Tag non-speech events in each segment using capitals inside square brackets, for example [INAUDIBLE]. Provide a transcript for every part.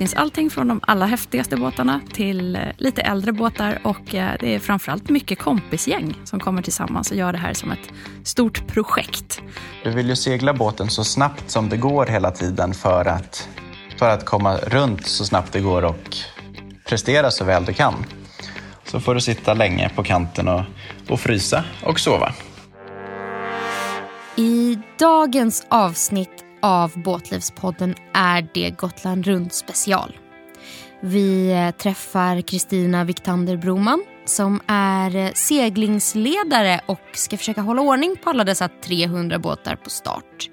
finns allting från de allra häftigaste båtarna till eh, lite äldre båtar och eh, det är framförallt mycket kompisgäng som kommer tillsammans och gör det här som ett stort projekt. Du vill ju segla båten så snabbt som det går hela tiden för att, för att komma runt så snabbt det går och prestera så väl du kan. Så får du sitta länge på kanten och, och frysa och sova. I dagens avsnitt av Båtlivspodden är det Gotland runt special. Vi eh, träffar Kristina Viktander Broman som är eh, seglingsledare och ska försöka hålla ordning på alla dessa 300 båtar på start.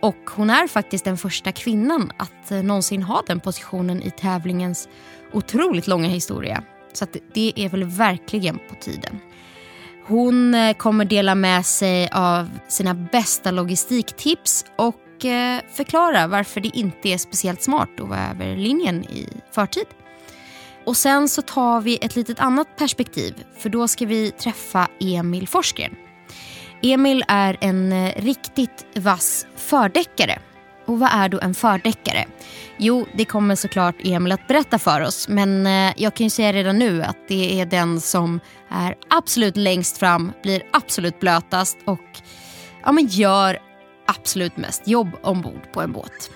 Och hon är faktiskt den första kvinnan att eh, någonsin ha den positionen i tävlingens otroligt långa historia. Så det är väl verkligen på tiden. Hon kommer dela med sig av sina bästa logistiktips och och eh, förklara varför det inte är speciellt smart att vara över linjen i förtid. Och sen så tar vi ett litet annat perspektiv för då ska vi träffa Emil Forsgren. Emil är en eh, riktigt vass fördäckare. Och vad är då en fördäckare? Jo, det kommer såklart Emil att berätta för oss. Men eh, jag kan ju säga redan nu att det är den som är absolut längst fram, blir absolut blötast och ja, men gör absolut mest jobb ombord på en båt.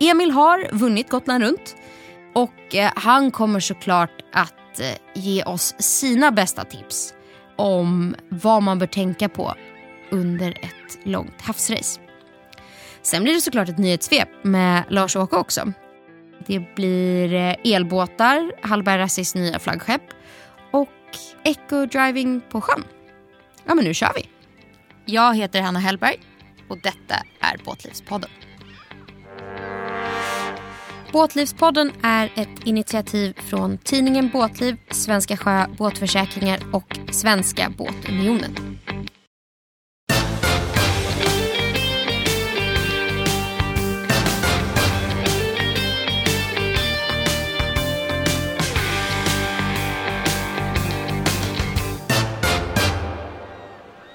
Emil har vunnit Gotland runt och eh, han kommer såklart att eh, ge oss sina bästa tips om vad man bör tänka på under ett långt havsrace. Sen blir det såklart ett nyhetssvep med Lars-Åke också. Det blir eh, elbåtar, Hallberg Rassis nya flaggskepp och eco-driving på sjön. Ja, men nu kör vi. Jag heter Hanna Hellberg och detta är Båtlivspodden. Båtlivspodden är ett initiativ från tidningen Båtliv, Svenska Sjö Båtförsäkringar och Svenska Båtunionen.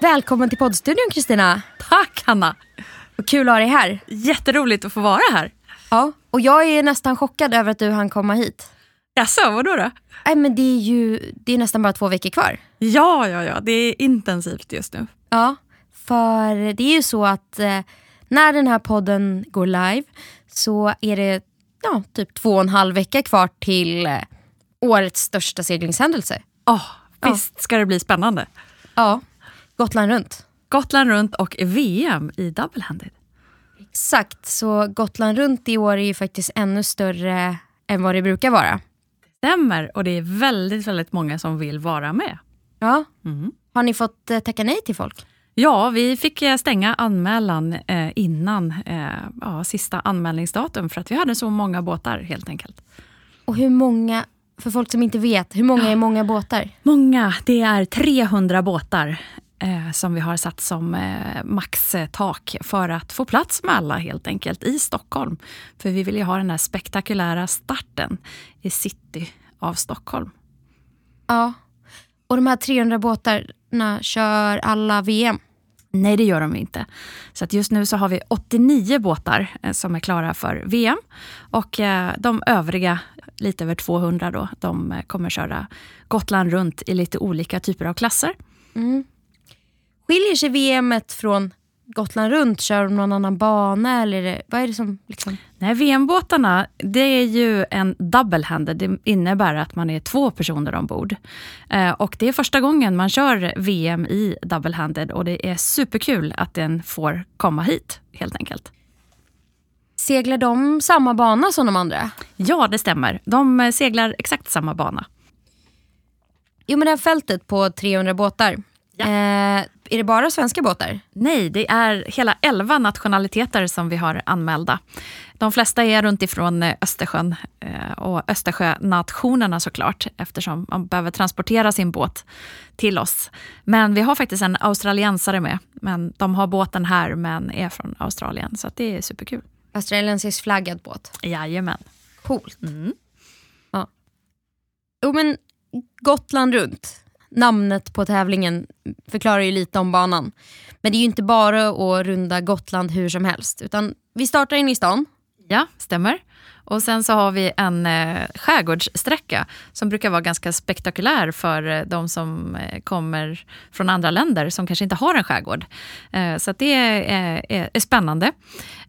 Välkommen till poddstudion Kristina. Tack Hanna! Vad kul att ha dig här. Jätteroligt att få vara här. Ja, och jag är nästan chockad över att du hann komma hit. Jaså, vadå då? Nej, men det är ju det är nästan bara två veckor kvar. Ja, ja, ja. Det är intensivt just nu. Ja, för det är ju så att eh, när den här podden går live så är det ja, typ två och en halv vecka kvar till eh, årets största seglingshändelse. Oh, visst ska det bli spännande. Ja, Gotland runt. Gotland runt och VM i double-handed. Exakt, så Gotland runt i år är ju faktiskt ännu större än vad det brukar vara. Stämmer, och det är väldigt, väldigt många som vill vara med. Ja. Mm. Har ni fått eh, tacka nej till folk? Ja, vi fick eh, stänga anmälan eh, innan ja, sista anmälningsdatum för att vi hade så många båtar helt enkelt. Och hur många, för folk som inte vet, hur många är många båtar? Många, det är 300 båtar som vi har satt som eh, maxtak för att få plats med alla helt enkelt i Stockholm. För vi vill ju ha den här spektakulära starten i city av Stockholm. Ja, och de här 300 båtarna kör alla VM? Nej, det gör de inte. Så att just nu så har vi 89 båtar eh, som är klara för VM. Och eh, de övriga, lite över 200 då, de eh, kommer köra Gotland runt i lite olika typer av klasser. Mm. Skiljer sig VMet från Gotland runt? Kör de någon annan bana? Eller vad är det som... Liksom? Nej, VM-båtarna det är ju en double-handed. Det innebär att man är två personer ombord. Eh, och det är första gången man kör VM i double-handed och det är superkul att den får komma hit helt enkelt. Seglar de samma bana som de andra? Ja, det stämmer. De seglar exakt samma bana. Jo, men det här fältet på 300 båtar, Ja. Eh, är det bara svenska båtar? Nej, det är hela elva nationaliteter som vi har anmälda. De flesta är runt ifrån eh, Östersjön eh, och Östersjönationerna såklart eftersom man behöver transportera sin båt till oss. Men vi har faktiskt en australiensare med. Men de har båten här men är från Australien så det är superkul. Australiensisk flaggad båt? Jajamän. Coolt. Mm. Ja. Jo men Gotland runt namnet på tävlingen förklarar ju lite om banan. Men det är ju inte bara att runda Gotland hur som helst. Utan vi startar in i stan Ja, stämmer. Och sen så har vi en eh, skärgårdssträcka som brukar vara ganska spektakulär för eh, de som eh, kommer från andra länder som kanske inte har en skärgård. Eh, så det är, är, är spännande,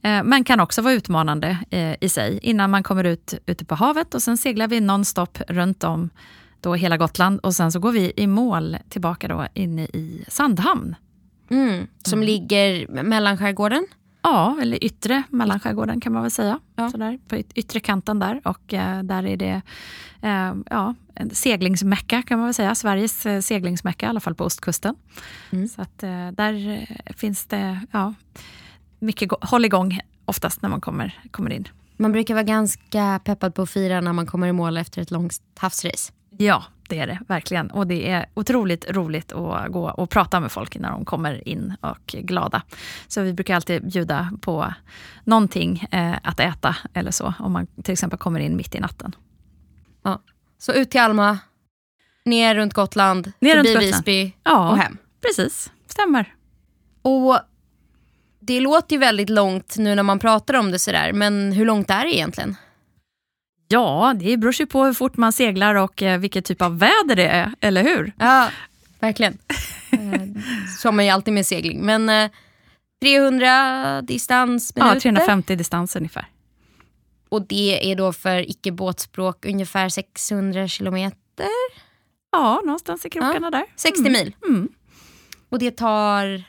eh, men kan också vara utmanande eh, i sig innan man kommer ut ute på havet och sen seglar vi nonstop runt om då hela Gotland och sen så går vi i mål tillbaka då inne i Sandhamn. Mm, som ligger mellan skärgården? Ja, eller yttre mellanskärgården kan man väl säga. Ja. Sådär, på yt- yttre kanten där. Och eh, där är det eh, ja, en seglingsmecka kan man väl säga. Sveriges eh, seglingsmecka, i alla fall på ostkusten. Mm. Så att, eh, där eh, finns det ja, mycket go- håll igång oftast när man kommer, kommer in. Man brukar vara ganska peppad på att fira när man kommer i mål efter ett långt havsrace. Ja, det är det verkligen. Och det är otroligt roligt att gå och prata med folk när de kommer in och är glada. Så vi brukar alltid bjuda på någonting eh, att äta eller så, om man till exempel kommer in mitt i natten. Så ut till Alma, ner runt Gotland, Ner förbi runt Gotland. Visby Ja, och hem. precis. Stämmer. Och det låter ju väldigt långt nu när man pratar om det sådär, men hur långt är det egentligen? Ja, det beror ju på hur fort man seglar och eh, vilket typ av väder det är, eller hur? Ja, verkligen. [LAUGHS] Eh, Så har man ju alltid med segling. Men eh, 300 distansminuter. Ja, 350 distans ungefär. Och det är då för icke-båtspråk ungefär 600 kilometer. Ja, någonstans i krokarna där. 60 mil. Mm. Och det tar...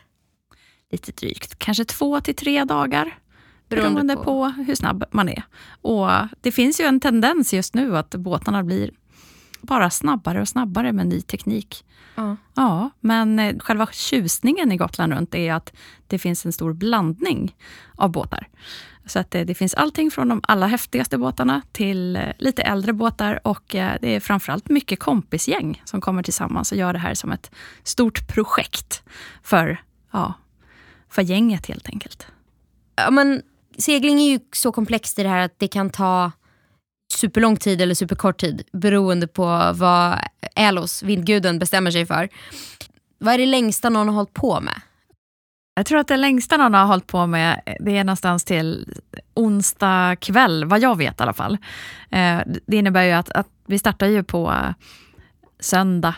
Lite drygt, kanske två till tre dagar. Beroende på- på... hur snabb man är. Och det finns ju en tendens just nu att båtarna blir bara snabbare och snabbare med ny teknik. Ja. Ja, men eh, själva tjusningen i Gotland runt är att det finns en stor blandning av båtar. Så att det, det finns allting från de allra häftigaste båtarna till eh, lite äldre båtar och eh, det är framförallt mycket kompisgäng som kommer tillsammans och gör det här som ett stort projekt för, ja, för gänget helt enkelt. ja, men segling är ju så komplext i det här att det kan ta superlång tid eller superkort tid beroende på vad Älos, vindguden, bestämmer sig för. Vad är det längsta någon har hållit på med? Jag tror att det längsta någon har hållit på med, det är någonstans till onsdag kväll, vad jag vet i alla fall. Eh, Det innebär ju att, att vi startar ju på söndag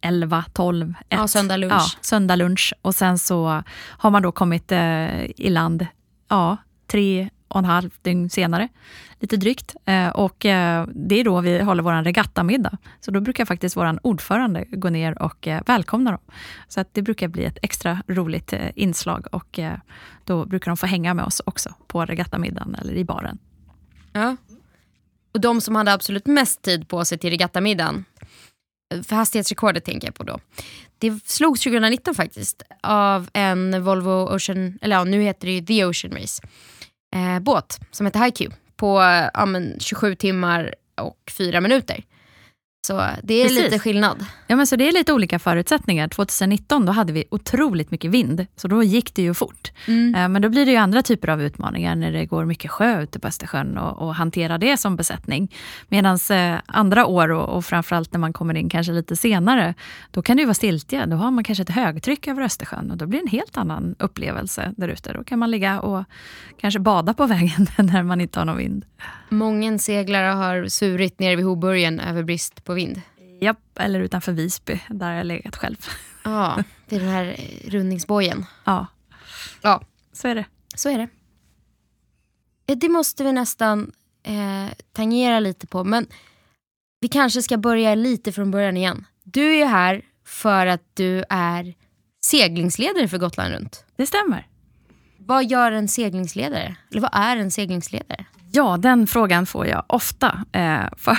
11, 12, 1. Ja, söndag lunch. Ja, söndag lunch. Och sen så har man då kommit eh, i land ja, tre och en halv dygn senare, lite drygt. Eh, och eh, det är då vi håller vår regattamiddag. Så då brukar faktiskt vår ordförande gå ner och eh, välkomna dem. Så att det brukar bli ett extra roligt eh, inslag och eh, då brukar de få hänga med oss också på regattamiddagen eller i baren. Ja. Och de som hade absolut mest tid på sig till regattamiddagen, eh, för hastighetsrekordet tänker jag på då. Det slogs 2019 faktiskt av en Volvo Ocean, eller ja, nu heter det ju The Ocean Race, eh, båt som heter HiQ på ja, men 27 timmar och 4 minuter. Så det är Precis. lite skillnad. Ja, men så det är lite olika förutsättningar. 2019 då hade vi otroligt mycket vind, så då gick det ju fort. Eh, Men då blir det ju andra typer av utmaningar när det går mycket sjö ute på Östersjön och, och hantera det som besättning. Medan eh, andra år och, och framförallt när man kommer in kanske lite senare, då kan det ju vara stiltje. Då har man kanske ett högtryck över Östersjön och då blir det en helt annan upplevelse där ute. Då kan man ligga och kanske bada på vägen [LAUGHS] när man inte har någon vind. Många seglare har surit nere vid Hoburgen över brist på vind. Japp, eller utanför Visby, där jag legat själv. Ja, vid den här eh, rundningsbojen. Ja, Ja, så är det. Så är det. Det måste vi nästan eh, tangera lite på. Men vi kanske ska börja lite från början igen. Du är ju här för att du är seglingsledare för Gotland runt. Det stämmer. Vad gör en seglingsledare? Eller vad är en seglingsledare? Ja, den frågan får jag ofta. Eh, för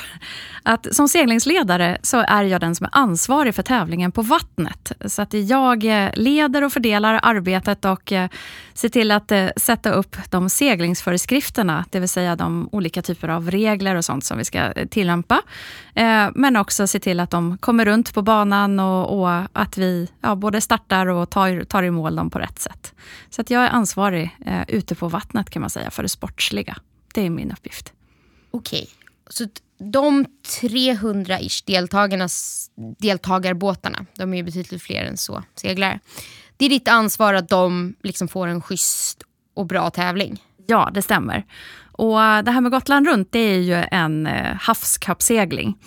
att som seglingsledare så är jag den som är ansvarig för tävlingen på vattnet. Så att jag eh, leder och fördelar arbetet och eh, ser till att eh, sätta upp de seglingsföreskrifterna, det vill säga de olika typer av regler och sånt som vi ska eh, tillämpa. Eh, men också se till att de kommer runt på banan och, och att vi ja, både startar och tar, tar i mål dem på rätt sätt. Så att jag är ansvarig eh, ute på vattnet kan man säga för det sportsliga. Det är min uppgift. Okej, så t- de 300-ish deltagarnas, deltagarbåtarna, de är ju betydligt fler än så, seglare. Det är ditt ansvar att de liksom får en schysst och bra tävling. Ja, det stämmer. Och det här med Gotland runt, det är ju en havskappsegling.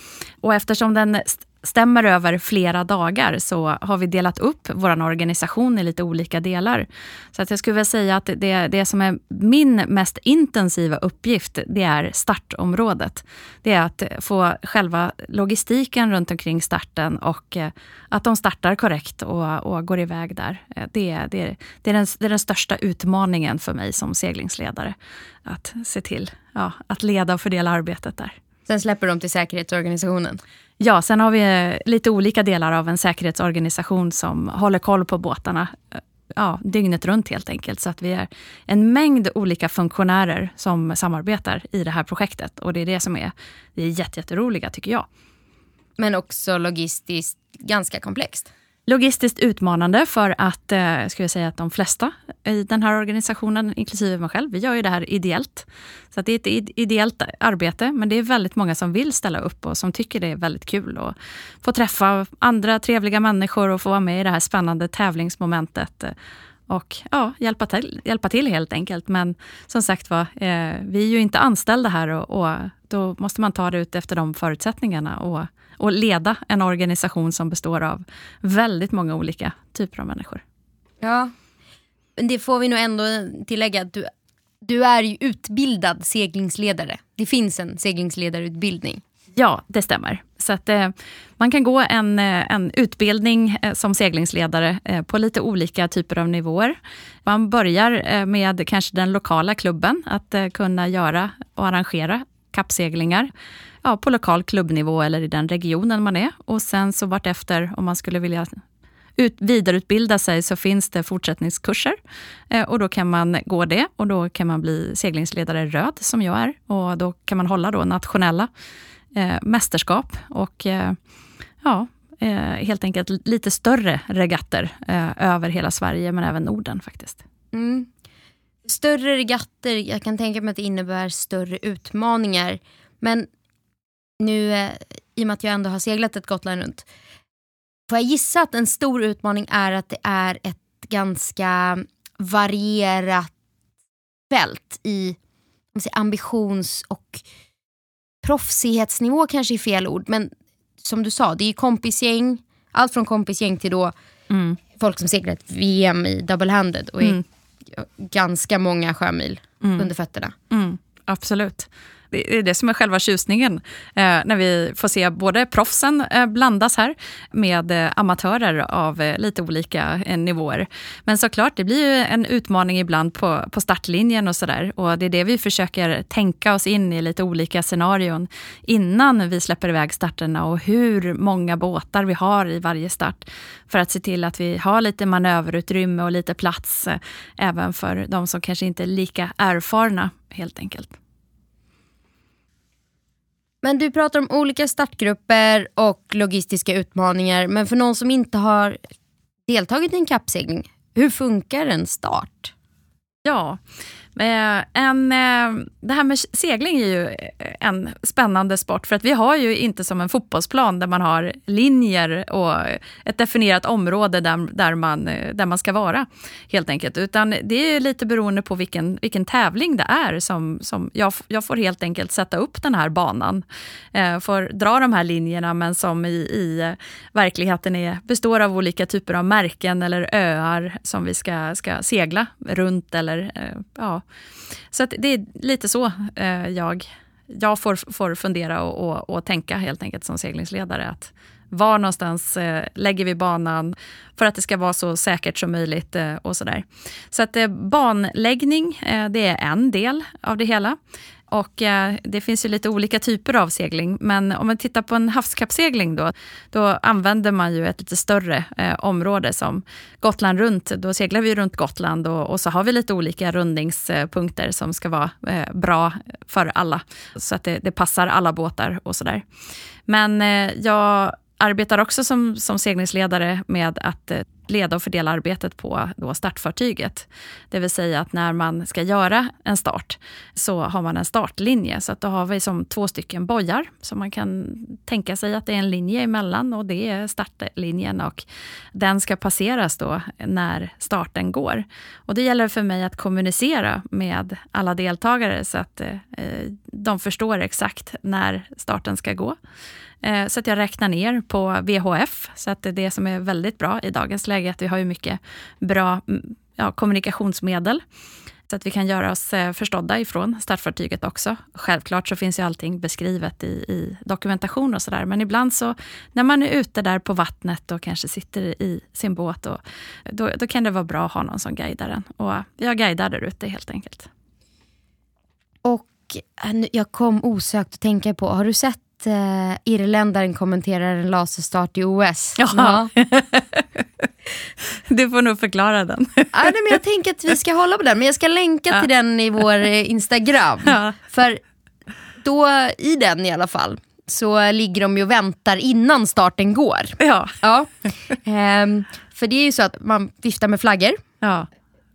Och eftersom den stämmer över flera dagar så har vi delat upp vår organisation i lite olika delar. Så att jag skulle vilja säga att det, det som är min mest intensiva uppgift, det är startområdet. Det är att få själva logistiken runt omkring starten och eh, att de startar korrekt och, och går iväg där. Eh, det, det, det, är den, det är den största utmaningen för mig som seglingsledare. Att se till ja, att leda och fördela arbetet där. Sen släpper de till säkerhetsorganisationen? Ja, sen har vi eh, lite olika delar av en säkerhetsorganisation som håller koll på båtarna eh, ja, dygnet runt helt enkelt. Så att vi är en mängd olika funktionärer som samarbetar i det här projektet. Och det är det som är det är jätteroliga tycker jag. Men också logistiskt ganska komplext logistiskt utmanande för att, eh, skulle jag säga att de flesta i den här organisationen, inklusive mig själv, vi gör ju det här ideellt. Så det är ett ideellt arbete, men det är väldigt många som vill ställa upp och som tycker det är väldigt kul att få träffa andra trevliga människor och få vara med i det här spännande tävlingsmomentet och ja, hjälpa till, hjälpa till helt enkelt. Men som sagt var, eh, vi är ju inte anställda här och, och, då måste man ta det ut efter de förutsättningarna. Och och leda en organisation som består av väldigt många olika typer av människor. Ja, men det får vi nog ändå tillägga. Att du, du är ju utbildad seglingsledare. Det finns en seglingsledarutbildning. Ja, det stämmer. Så att, eh, man kan gå en, eh, en utbildning eh, som seglingsledare eh, på lite olika typer av nivåer. Man börjar eh, med kanske den lokala klubben, att eh, kunna göra och arrangera kappseglingar ja, på lokal klubbnivå eller i den regionen man är. Och sen så vartefter, om man skulle vilja ut, vidareutbilda sig så finns det fortsättningskurser. Eh, och då kan man gå det och då kan man bli seglingsledare röd som jag är. Och då kan man hålla då nationella eh, mästerskap och eh, ja, eh, helt enkelt lite större regatter eh, över hela Sverige men även Norden faktiskt. Mm. Större regatter, jag kan tänka mig att det innebär större utmaningar. Men nu, eh, i och med att jag ändå har seglat ett Gotland runt, får jag gissa att en stor utmaning är att det är ett ganska varierat fält i ambitions och proffsighetsnivå kanske är fel ord, men som du sa, det är kompisgäng, allt från kompisgäng till då mm. folk som seglar ett VM i double-handed och är mm. ganska många sjömil mm. under fötterna. Mm. Absolut. Det är det som är själva tjusningen. Eh, när vi får se både proffsen eh, blandas här med eh, amatörer av eh, lite olika eh, nivåer. Men såklart, det blir ju en utmaning ibland på, på startlinjen och sådär. Och det är det vi försöker tänka oss in i lite olika scenarion innan vi släpper iväg starterna och hur många båtar vi har i varje start. För att se till att vi har lite manöverutrymme och lite plats eh, även för de som kanske inte är lika erfarna helt enkelt. Men du pratar om olika startgrupper och logistiska utmaningar. Men för någon som inte har deltagit i en kappsegling, hur funkar en start? Ja, Eh, en, eh, det här med segling är ju eh, en spännande sport för att vi har ju inte som en fotbollsplan där man har linjer och ett definierat område där, där, man, där man ska vara. helt enkelt. Utan det är lite beroende på vilken, vilken tävling det är som, som jag, jag får helt enkelt sätta upp den här banan. Får dra de här linjerna men som i, i verkligheten är, består av olika typer av märken eller öar som vi ska, ska segla runt eller ja, så det är lite så eh, jag, jag får, får fundera och, och, och, tänka helt enkelt som seglingsledare. Att var någonstans eh, lägger vi banan för att det ska vara så säkert som möjligt eh, och sådär. Så att eh, banläggning, eh, det är en del av det hela. Och eh, det finns ju lite olika typer av segling, men om man tittar på en havskappsegling då, då använder man ju ett lite större eh, område som Gotland runt. Då seglar vi runt Gotland och, och, så har vi lite olika rundningspunkter som ska vara eh, bra för alla, så att det, det passar alla båtar och sådär. Men eh, jag arbetar också som, som seglingsledare med att eh, leda och fördela arbetet på då startfartyget. Det vill säga att när man ska göra en start så har man en startlinje. Så att då har vi som två stycken bojar som man kan tänka sig att det är en linje emellan och det är startlinjen och den ska passeras då när starten går. Och det gäller för mig att kommunicera med alla deltagare så att eh, de förstår exakt när starten ska gå. Eh, så att jag räknar ner på VHF. Så att det som är väldigt bra i dagens läge är att vi har ju mycket bra mm, ja, kommunikationsmedel. Så att vi kan göra oss eh, förstådda ifrån startfartyget också. Självklart så finns ju allting beskrivet i, i dokumentation och sådär. Men ibland så när man är ute där på vattnet och kanske sitter i sin båt, och, då, då kan det vara bra att ha någon som guidar en. Och jag guidar där ute helt enkelt. Och eh, jag kom osökt att tänka på, har du sett uh, irländaren kommenterar en laserstart i OS. Jaha. Ja. [LAUGHS] du får nog förklara den. ja, nej, men jag tänker att vi ska hålla på den, men jag ska länka ja. till den i vår eh, Instagram. Ja. För då, i den i alla fall, så ligger de ju och väntar innan starten går. Ja. ja. Um, för det är ju så att man viftar med flaggor. Ja.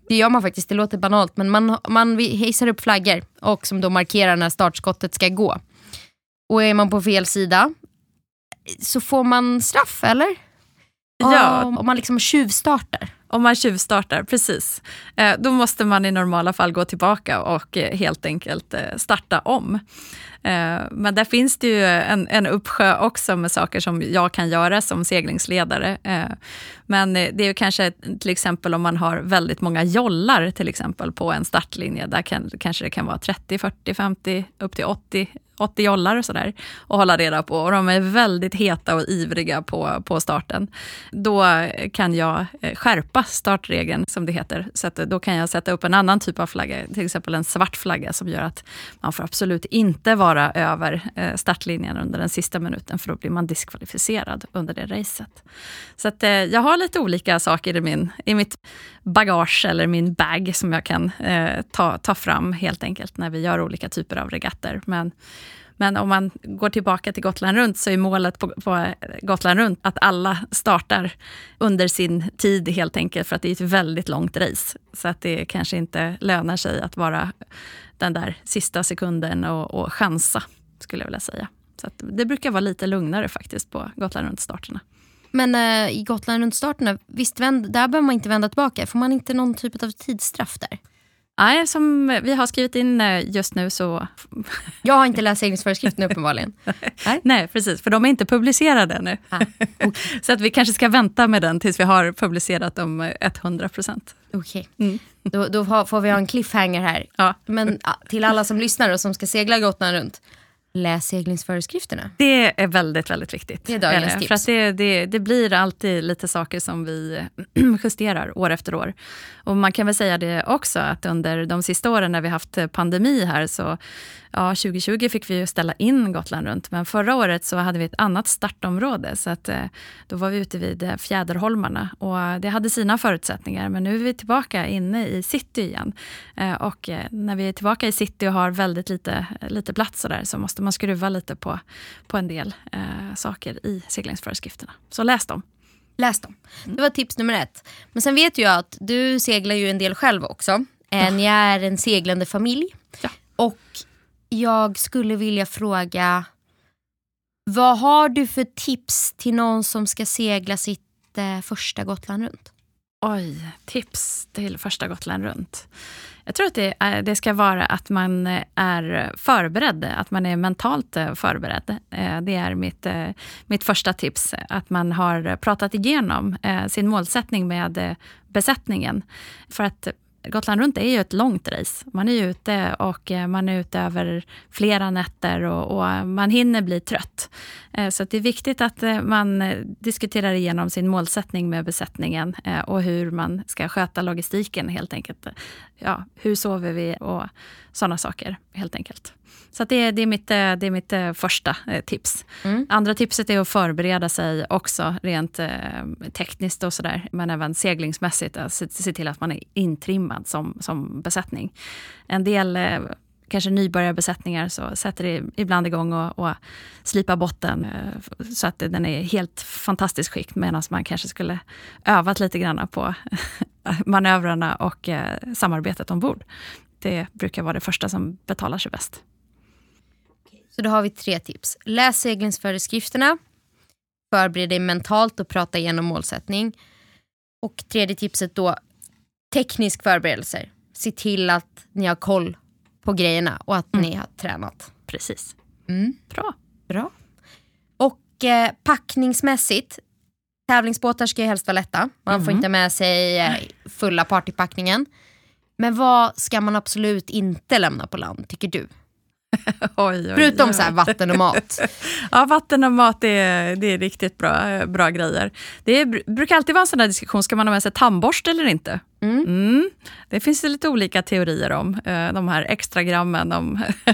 Det gör man faktiskt, det låter banalt men man, man hejsar upp flaggor och som då markerar när startskottet ska gå. Och är man på fel sida så får man straff, eller? Ja. Om, man liksom tjuvstartar. Om man tjuvstartar, precis. Eh, då måste man i normala fall gå tillbaka och eh, helt enkelt eh, starta om. Eh, men där finns det ju en, en uppsjö också med saker som jag kan göra som seglingsledare. Eh, men eh, det är ju kanske till exempel om man har väldigt många jollar till exempel på en startlinje. Där kan, kanske det kan vara 30, 40, 50, upp till 80 80 jollar och sådär och hålla reda på. Och de är väldigt heta och ivriga på, på starten. Då kan jag skärpa startregeln, som det heter. Så att då kan jag sätta upp en annan typ av flagga, till exempel en svart flagga som gör att man får absolut inte vara bara över eh, startlinjen under den sista minuten, för då blir man diskvalificerad under det racet. Så att eh, jag har lite olika saker i, min, i mitt bagage eller min bag som jag kan eh, ta, ta fram helt enkelt när vi gör olika typer av regatter. Men men om man går tillbaka till Gotland runt så är målet på, på, Gotland runt att alla startar under sin tid helt enkelt för att det är ett väldigt långt race. Så att det kanske inte lönar sig att vara den där sista sekunden och, och chansa, skulle jag vilja säga. Så det brukar vara lite lugnare faktiskt på Gotland runt-starterna. Men äh, i Gotland runt-starterna, visst, vänd, där behöver man inte vända tillbaka. Får man inte någon typ av tidsstraff där? Nej, som vi har skrivit in eh, just nu så... [LAUGHS] Jag har inte läst seglingsföreskrifterna uppenbarligen. [LAUGHS] Nej. Nej, precis, för de är inte publicerade ännu. Ah, okay. [LAUGHS] så att vi kanske ska vänta med den tills vi har publicerat dem 100 procent. Okej, okay. mm. då, då, får vi ha en cliffhanger här. Ja. Men till alla som lyssnar och som ska segla Gotland runt läs seglingsföreskrifterna. Det är väldigt, väldigt viktigt. Det är dagens tips. För att det, det, det, blir alltid lite saker som vi [CLEARS THROAT] justerar år efter år. Och man kan väl säga det också att under de sista åren när vi haft eh, pandemi här så ja, 2020 fick vi ju ställa in Gotland runt, men förra året så hade vi ett annat startområde. Så att, eh, då var vi ute vid eh, Fjäderholmarna och det hade sina förutsättningar. Men nu är vi tillbaka inne i city igen. Och när vi är tillbaka i city och har väldigt lite, lite plats så, där, så måste man skruva lite på, på en del eh, saker i seglingsföreskrifterna. Så läs dem. Läs dem. Det var tips nummer ett. Men sen vet jag att du seglar ju en del själv också. Ja. Ni är en seglande familj. Ja. Och jag skulle vilja fråga, vad har du för tips till någon som ska segla sitt eh, första Gotland runt? Oj, tips till första Gotland runt. Jag tror att det, är, det, ska vara att man eh, är förberedd, att man är mentalt eh, förberedd. Eh, det är mitt, mitt första tips, att man har pratat igenom sin målsättning med besättningen. För att Gotland runt är ju ett långt race. Man är ute och eh, man är ute över flera nätter och, och man hinner bli trött. Eh, så det är viktigt att eh, man diskuterar igenom sin målsättning med besättningen och hur man ska sköta logistiken helt enkelt. Ja, hur sover vi och sådana saker helt enkelt. Så det, det, är mitt, det är mitt första tips. Mm. Andra tipset är att förbereda sig också rent tekniskt och sådär, men även seglingsmässigt. Att se till att man är intrimmad som, som besättning. En del kanske nybörjarbesättningar så sätter det ibland igång och, och slipa botten eh, så att den är helt fantastiskt skick medan man kanske skulle övat lite grann på [LAUGHS] manövrarna och eh, samarbetet ombord. Det brukar vara det första som betalar sig bäst. Så då har vi tre tips. Läs seglingsföreskrifterna. Förbered dig mentalt och prata igenom målsättning. Och tredje tipset då, teknisk förberedelser. Se till att ni har koll på grejerna och att mm. ni har tränat. Precis. Mm. Bra. Bra. Och eh, packningsmässigt, tävlingsbåtar ska ju helst vara lätta. Man mm. får inte med sig eh, fulla partypackningen. Men vad ska man absolut inte lämna på land, tycker du? [LAUGHS] oj, oj, Förutom oj. så här, vatten och mat. [LAUGHS] ja, vatten och mat det är, det är riktigt bra, bra grejer. Det är, brukar alltid vara en sån här diskussion, ska man ha med sig tandborste eller inte? Mm. Mm. Det finns det lite olika teorier om. Eh, de här extra grammen, de, [LAUGHS]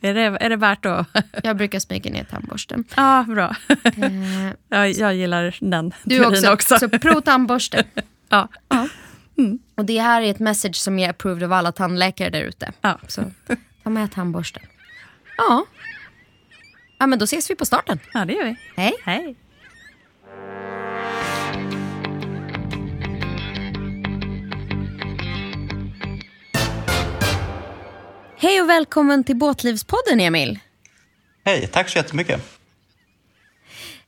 är, det, är det värt att... jag brukar smyga ner tandborsten. Ja, bra. Eh. jag, jag gillar den du också. också. Så prov tandborste. ja. ja. Mm. Och det här är ett message som är approved av alla tandläkare där ute. Ja. Ta med tandborsten. Ja. Ja, men då ses vi på starten. Ja, det gör vi. Hej. Hej. Hej och välkommen till Båtlivspodden, Emil. Hej, tack så jättemycket.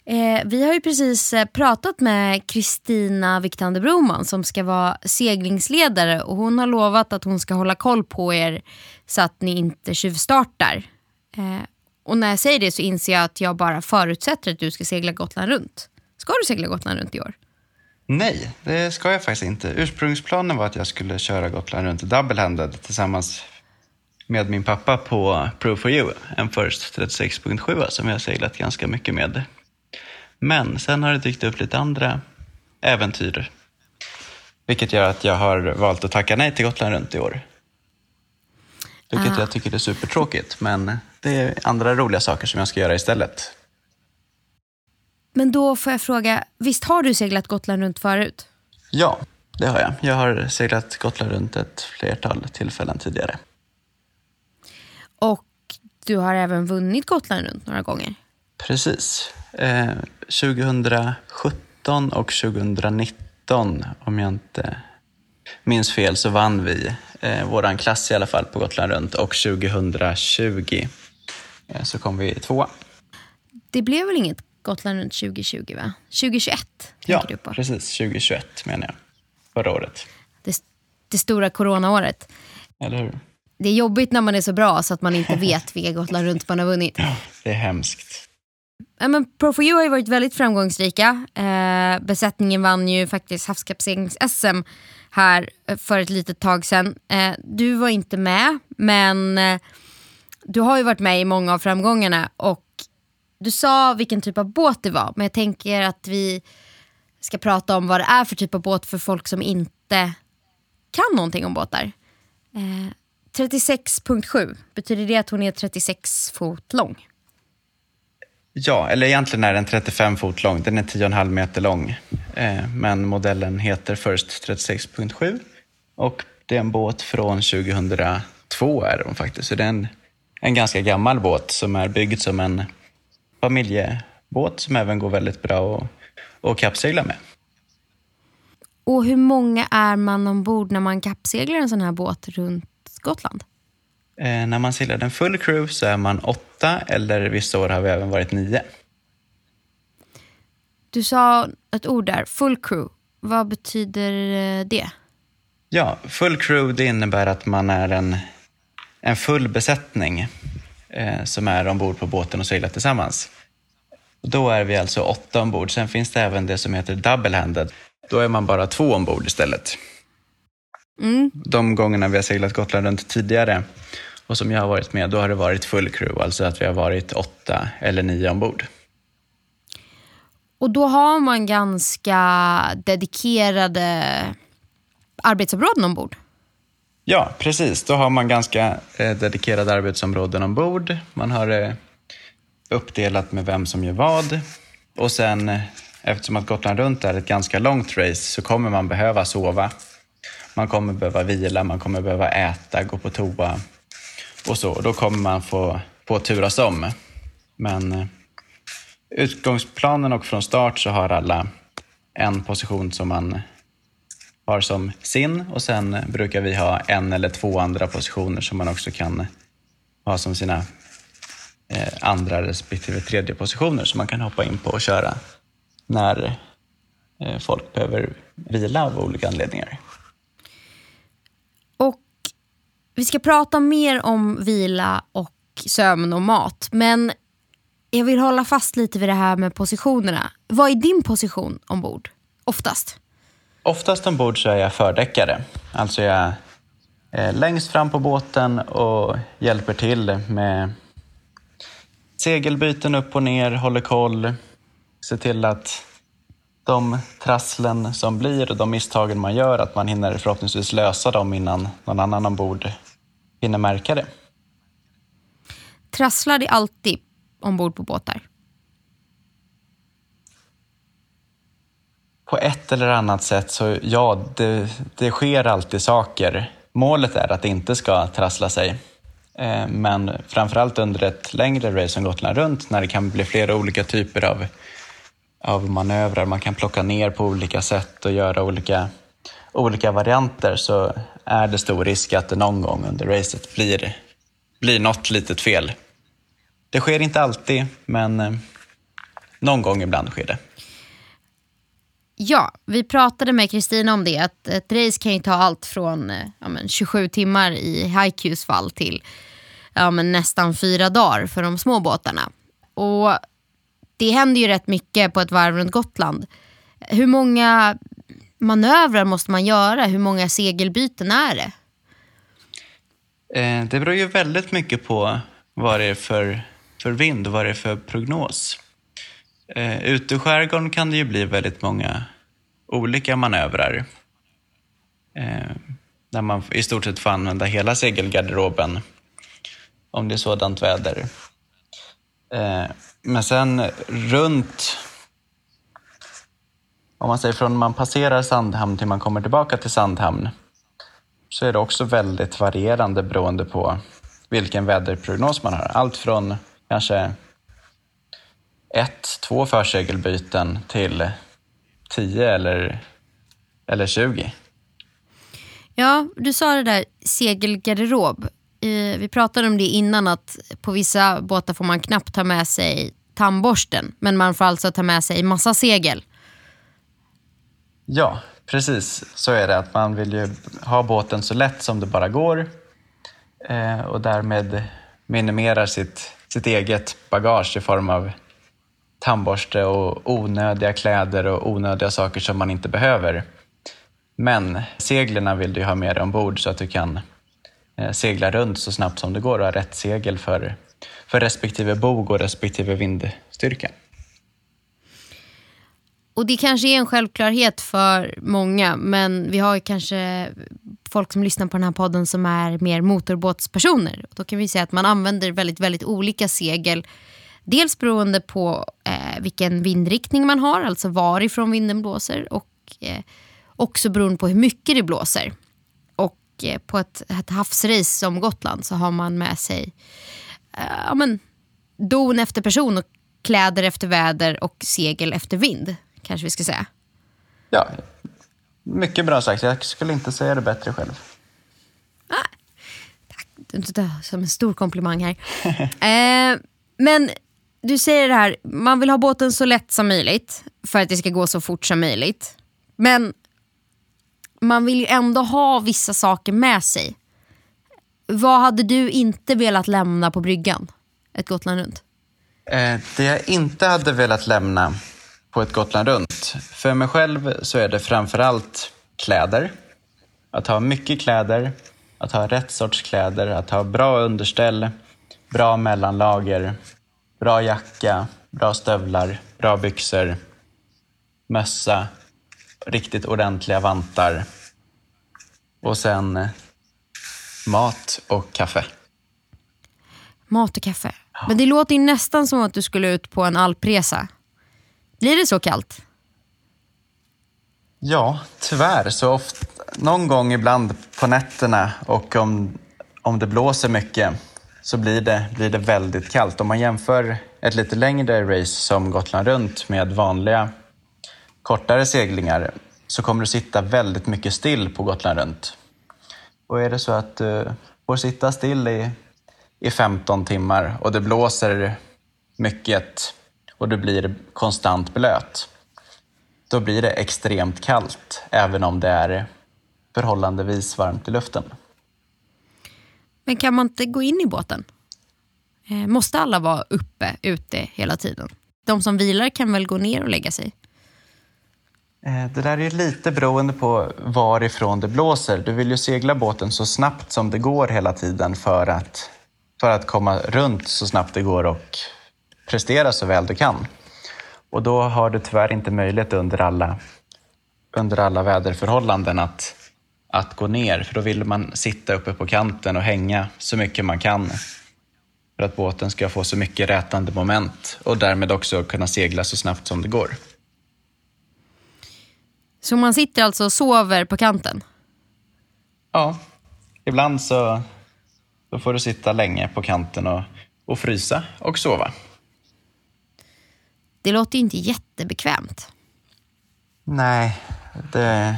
Eh, vi har ju precis eh, pratat med Kristina Viktander Broman som ska vara seglingsledare och hon har lovat att hon ska hålla koll på er så att ni inte tjuvstartar. Eh, och när jag säger det så inser jag att jag bara förutsätter att du ska segla Gotland runt. Ska du segla Gotland runt i år? Nej, det ska jag faktiskt inte. Ursprungsplanen var att jag skulle köra Gotland runt double-handed tillsammans med min pappa på Pro for You, en First 36.7 som jag har seglat ganska mycket med. Men sen har det dykt upp lite andra äventyr. Vilket gör att jag har valt att tacka nej till Gotland runt i år. Vilket ah. jag tycker är supertråkigt, men det är andra roliga saker som jag ska göra istället. Men då får jag fråga, visst har du seglat Gotland runt förut? Ja, det har jag. Jag har seglat Gotland runt ett flertal tillfällen tidigare. Och du har även vunnit Gotland runt några gånger? Precis. Eh, 2017 och 2019, om jag inte minns fel, så vann vi eh, våran klass i alla fall på Gotland runt och 2020 eh, så kom vi tvåa. Det blev väl inget Gotland runt 2020 va? 2021? Ja, du på. precis. 2021 menar jag. Förra året. Det, det stora coronaåret. Eller hur? Det är jobbigt när man är så bra så att man inte vet [LAUGHS] vilka Gotland runt man har vunnit. Ja, det är hemskt. Ja, men Pro4U har ju varit väldigt framgångsrika. Eh, besättningen vann ju faktiskt havskapserings-SM här eh, för ett litet tag sedan. Eh, du var inte med, men eh, du har ju varit med i många av framgångarna och du sa vilken typ av båt det var, men jag tänker att vi ska prata om vad det är för typ av båt för folk som inte kan någonting om båtar. Eh, 36.7, betyder det att hon är 36 fot lång? Ja, eller egentligen är den 35 fot lång. Den är 10,5 meter lång. Eh, men modellen heter First 36.7 och det är en båt från 2002 är den faktiskt. Så det är en, en ganska gammal båt som är byggd som en familjebåt som även går väldigt bra att, att kappsegla med. Och hur många är man ombord när man kappseglar en sån här båt runt Gotland? Eh, när man seglar en full crew så är man åtta eller vissa år har vi även varit nio. Du sa ett ord där, full crew. Vad betyder eh, det? Ja, full crew det innebär att man är en, en full besättning eh, som är ombord på båten och seglar tillsammans. Då är vi alltså åtta ombord. Sen finns det även det som heter double-handed. Då är man bara två ombord istället. Mm. De gångerna vi har seglat Gotland runt tidigare och som jag har varit med, då har det varit full crew, alltså att vi har varit åtta eller nio ombord. Och då har man ganska dedikerade arbetsområden ombord? Ja, precis. Då har man ganska eh, dedikerade arbetsområden ombord. Man har eh, uppdelat med vem som gör vad. Och sen, eh, eftersom att Gotland runt är ett ganska långt race, så kommer man behöva sova. Man kommer behöva vila, man kommer behöva äta, gå på toa och så. Då kommer man få, få turas om. Men eh, utgångsplanen och från start så har alla en position som man har som sin och sen brukar vi ha en eller två andra positioner som man också kan ha som sina eh, andra respektive tredje positioner som man kan hoppa in på och köra när eh, folk behöver vila av olika anledningar. Och vi ska prata mer om vila och sömn och mat. Men jag vill hålla fast lite vid det här med positionerna. Vad är din position ombord? Oftast? Oftast ombord så är jag fördäckare. Alltså jag är längst fram på båten och hjälper till med segelbyten upp och ner, håller koll, ser till att de trasslen som blir och de misstagen man gör, att man hinner förhoppningsvis lösa dem innan någon annan ombord hinner märka det. Trasslar det alltid ombord på båtar? På ett eller annat sätt så ja, det, det sker alltid saker. Målet är att det inte ska trassla sig. Eh, men framförallt under ett längre race som Gotland runt när det kan bli flera olika typer av, av manövrar. Man kan plocka ner på olika sätt och göra olika, olika varianter så är det stor risk att det någon gång under racet blir, blir något litet fel. Det sker inte alltid, men eh, någon gång ibland sker det. Ja, vi pratade med Kristina om det. Att ett race kan ju ta allt från eh, ja, men 27 timmar i Haikus fall till ja, men nästan fyra dagar för de små båtarna. Och det händer ju rätt mycket på ett varv runt Gotland. Hur många manövrar måste man göra? Hur många segelbyten är det? Eh, det beror ju väldigt mycket på vad det är för, för vind och vad det är för prognos. Eh, ute i skärgården kan det ju bli väldigt många olika manövrar. Eh, där man i stort sett får använda hela segelgarderoben om det är sådant väder. Eh, men sen runt, om man säger från man passerar Sandhamn till man kommer tillbaka till Sandhamn, så är det också väldigt varierande beroende på vilken väderprognos man har. Allt från kanske ett, två försegelbyten till tio eller, eller 20. Ja, du sa det där segelgarderob. Eh, vi pratade om det innan att på vissa båtar får man knappt ta med sig tandborsten. Men man får alltså ta med sig massa segel. Ja, precis så är det. att Man vill ju ha båten så lätt som det bara går eh, och därmed minimerar sitt, sitt eget bagage i form av tandborste och onödiga kläder och onödiga saker som man inte behöver. Men seglerna vill du ha med dig ombord så att du kan Eh, segla runt så snabbt som det går och ha rätt segel för, för respektive bog och respektive vindstyrka. Och det kanske är en självklarhet för många men vi har kanske folk som lyssnar på den här podden som är mer motorbåtspersoner. Då kan vi säga att man använder väldigt, väldigt olika segel Dels beroende på eh, vilken vindriktning man har, alltså varifrån vinden blåser och eh, också beroende på hur mycket det blåser. Eh, på ett, ett havsrace som Gotland så har man med sig eh, ja, men, don efter person och kläder efter väder och segel efter vind, kanske vi ska säga. Ja, mycket bra sagt. Jag skulle inte säga det bättre själv. Ah, tack, det som en stor komplimang här. [LAUGHS] eh, men du säger det här, man vill ha båten så lätt som möjligt för att det ska gå så fort som möjligt. Men man vill ju ändå ha vissa saker med sig. Vad hade du inte velat lämna på bryggan ett Gotland runt? Eh, det jag inte hade velat lämna på ett Gotland runt, för mig själv så är det framförallt kläder. Att ha mycket kläder, att ha rätt sorts kläder, att ha bra underställ, bra mellanlager Bra jacka, bra stövlar, bra byxor, mössa, riktigt ordentliga vantar och sen eh, mat och kaffe. Mat och kaffe. Men det låter nästan som att du skulle ut på en alpresa. Blir det så kallt? Ja, tyvärr. Så ofta, någon gång ibland på nätterna och om, om det blåser mycket så blir det, blir det väldigt kallt. Om man jämför ett lite längre race som Gotland runt med vanliga kortare seglingar så kommer du sitta väldigt mycket still på Gotland runt. Och är det så att du får sitta still i, i 15 timmar och det blåser mycket och du blir konstant blöt, då blir det extremt kallt även om det är förhållandevis varmt i luften. Men kan man inte gå in i båten? Eh, måste alla vara uppe, ute hela tiden? De som vilar kan väl gå ner och lägga sig? Eh, det där är lite beroende på varifrån det blåser. Du vill ju segla båten så snabbt som det går hela tiden för att, för att komma runt så snabbt det går och prestera så väl du kan. Och då har du tyvärr inte möjlighet under alla, under alla väderförhållanden att, att gå ner, för då vill man sitta uppe på kanten och hänga så mycket man kan för att båten ska få så mycket rätande moment och därmed också kunna segla så snabbt som det går. Så man sitter alltså och sover på kanten? Ja, ibland så, så får du sitta länge på kanten och, och frysa och sova. Det låter ju inte jättebekvämt. Nej, det,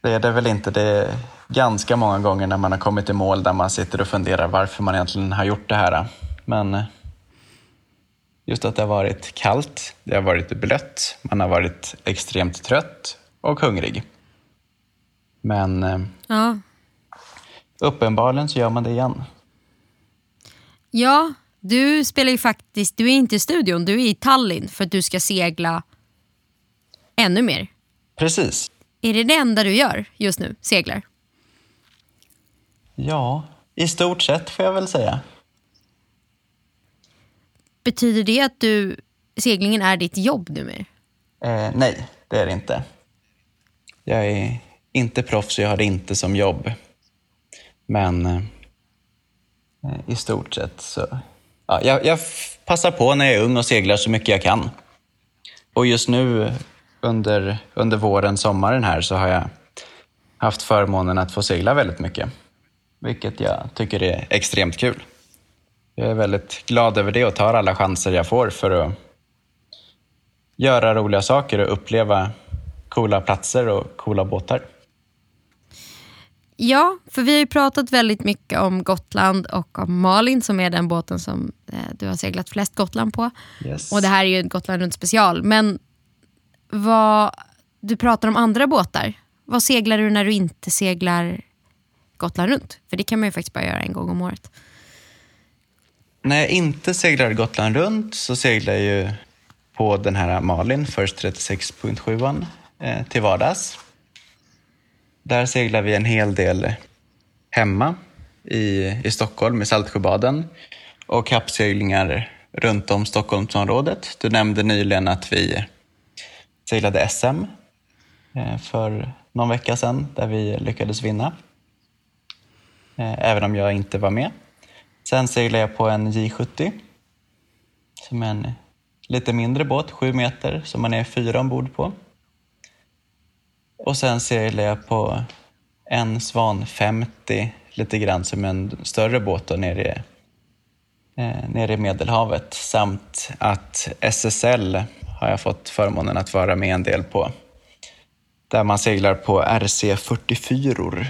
det är det väl inte. Det är ganska många gånger när man har kommit i mål där man sitter och funderar varför man egentligen har gjort det här. Men just att det har varit kallt, det har varit blött, man har varit extremt trött och hungrig. Men eh, Ja. uppenbarligen så gör man det igen. Ja, du spelar ju faktiskt, du är inte i studion, du är i Tallinn för att du ska segla ännu mer. Precis. Är det det enda du gör just nu, seglar? Ja, i stort sett får jag väl säga. Betyder det att du, seglingen är ditt jobb numera? Eh, nej, det är det inte. Jag är inte proffs, och jag har det inte som jobb. Men eh, i stort sett så... Ja, jag, jag passar på när jag är ung och seglar så mycket jag kan. Och just nu under, under våren, sommaren här så har jag haft förmånen att få segla väldigt mycket. Vilket jag tycker är extremt kul. Jag är väldigt glad över det och tar alla chanser jag får för att göra roliga saker och uppleva coola platser och coola båtar. Ja, för vi har ju pratat väldigt mycket om Gotland och om Malin som är den båten som eh, du har seglat flest Gotland på. Yes. Och det här är ju en Gotland runt special. Men vad, du pratar om andra båtar. Vad seglar du när du inte seglar Gotland runt? För det kan man ju faktiskt bara göra en gång om året. När jag inte seglar Gotland runt så seglar jag ju på den här Malin, First 36.7 eh, Eh, till vardags. Där seglar vi en hel del hemma i, i Stockholm i Saltsjöbaden och kappseglingar runt om Stockholmsområdet. Du nämnde nyligen att vi seglade SM eh, för någon vecka sedan där vi lyckades vinna. Eh, Även om jag inte var med. Sen seglade jag på en J70 som är en lite mindre båt, sju meter, som man är fyra ombord på. Och sen seglade jag på en Svan 50, lite grann som en större båt då nere, i- eh, nere i Medelhavet. Samt att SSL har jag fått förmånen att vara med en del på. Där man seglar på RC44.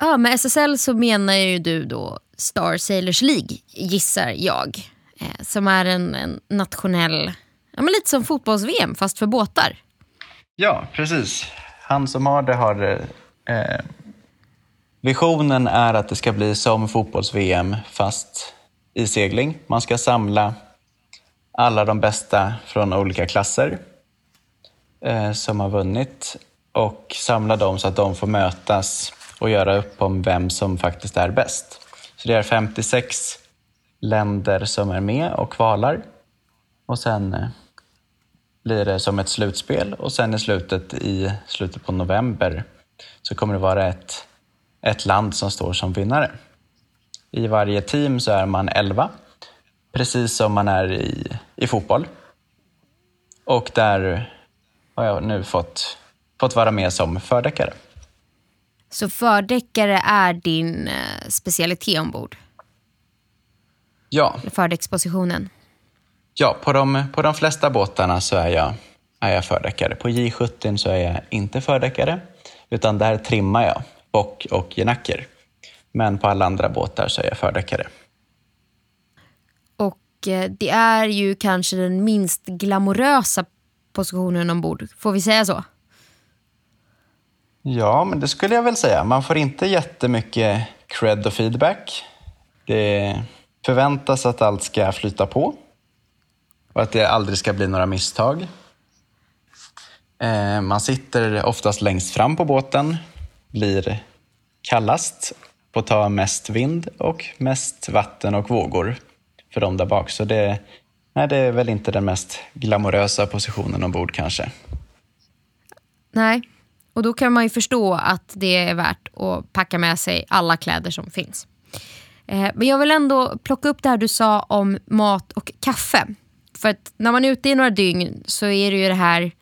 Ja, med SSL så menar ju du då Star Sailors League, gissar jag. Eh, som är en, en nationell, ja, men lite som fotbolls-VM fast för båtar. Ja, precis. Han som har det har... Eh, visionen är att det ska bli som fotbolls-VM fast i segling. Man ska samla alla de bästa från olika klasser eh, som har vunnit och samla dem så att de får mötas och göra upp om vem som faktiskt är bäst. Så det är 56 länder som är med och kvalar. Och sen eh, blir det som ett slutspel och sen i slutet, i slutet på november så kommer det vara ett, ett land som står som vinnare. I varje team så är man 11, precis som man är i, i fotboll. Och där har jag nu fått, fått vara med som fördäckare. Så fördäckare är din eh, specialitet ombord. Ja. Fördäckspositionen. Ja, på de, på de flesta båtarna så är jag, är jag fördäckare. På J70 så är jag inte fördäckare, utan där trimmar jag bock och genacker. Men på alla andra båtar så är jag fördäckare. Och eh, det är ju kanske den minst glamorösa positionen ombord. Får vi säga så? Ja, men det skulle jag väl säga. Man får inte jättemycket cred och feedback. Det förväntas att allt ska flyta på och att det aldrig ska bli några misstag. Eh, man sitter oftast längst fram på båten, blir kallast, får ta mest vind och mest vatten och vågor för de där bak. Så det, nej, det är väl inte den mest glamorösa positionen ombord kanske. Nej, och då kan man ju förstå att det är värt att packa med sig alla kläder som finns. Eh, men jag vill ändå plocka upp det här du sa om mat och kaffe. För att när man är ute i några dygn så är det ju det här,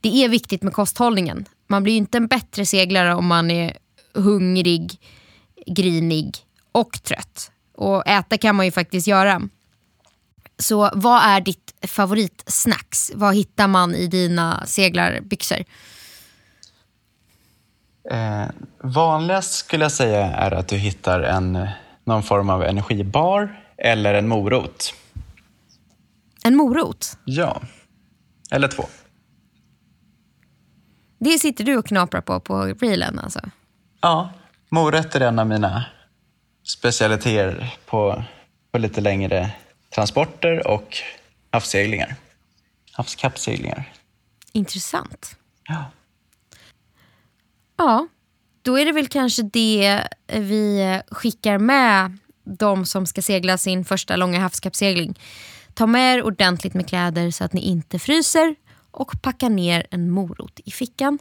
det är viktigt med kosthållningen. Man blir ju inte en bättre seglare om man är hungrig, grinig och trött. Och äta kan man ju faktiskt göra. Så vad är ditt favoritsnacks? Vad hittar man i dina seglarbyxor? Eh, vanligast skulle jag säga är att du hittar en, någon form av energibar eller en morot. En morot? Ja, eller två. Det sitter du och knaprar på på reelen alltså? Ja, morötter är en av mina specialiteter på, på lite längre transporter och havsseglingar. Havskappseglingar. Intressant. Ja. Ja, då är det väl kanske det vi skickar med de som ska segla sin första långa havskappsegling. Ta med er ordentligt med kläder så att ni inte fryser och packa ner en morot i fickan.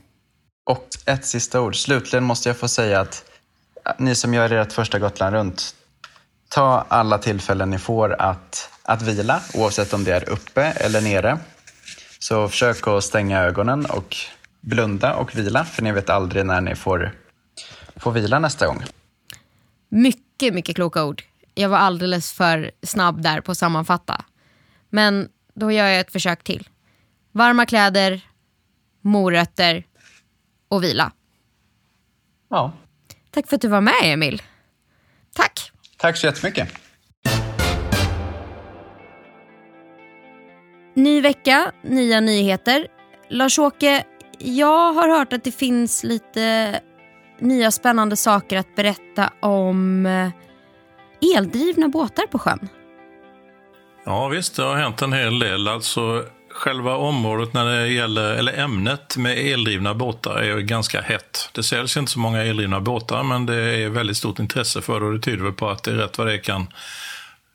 Och ett sista ord. Slutligen måste jag få säga att ni som gör ert första Gotland runt, ta alla tillfällen ni får att, att vila, oavsett om det är uppe eller nere. Så försök att stänga ögonen och blunda och vila, för ni vet aldrig när ni får, får vila nästa gång. Mycket, mycket kloka ord. Jag var alldeles för snabb där på att sammanfatta. Men då gör jag ett försök till. Varma kläder, morötter och vila. Ja. Tack för att du var med, Emil. Tack. Tack så jättemycket. Ny vecka, nya nyheter. Lars-Åke, jag har hört att det finns lite nya spännande saker att berätta om eh, eldrivna båtar på sjön. Ja visst, det har hänt en hel del. Alltså själva området när det gäller, eller ämnet med eldrivna båtar är ganska hett. Det säljs inte så många eldrivna båtar men det är väldigt stort intresse för det och det tyder väl på att det är rätt vad det kan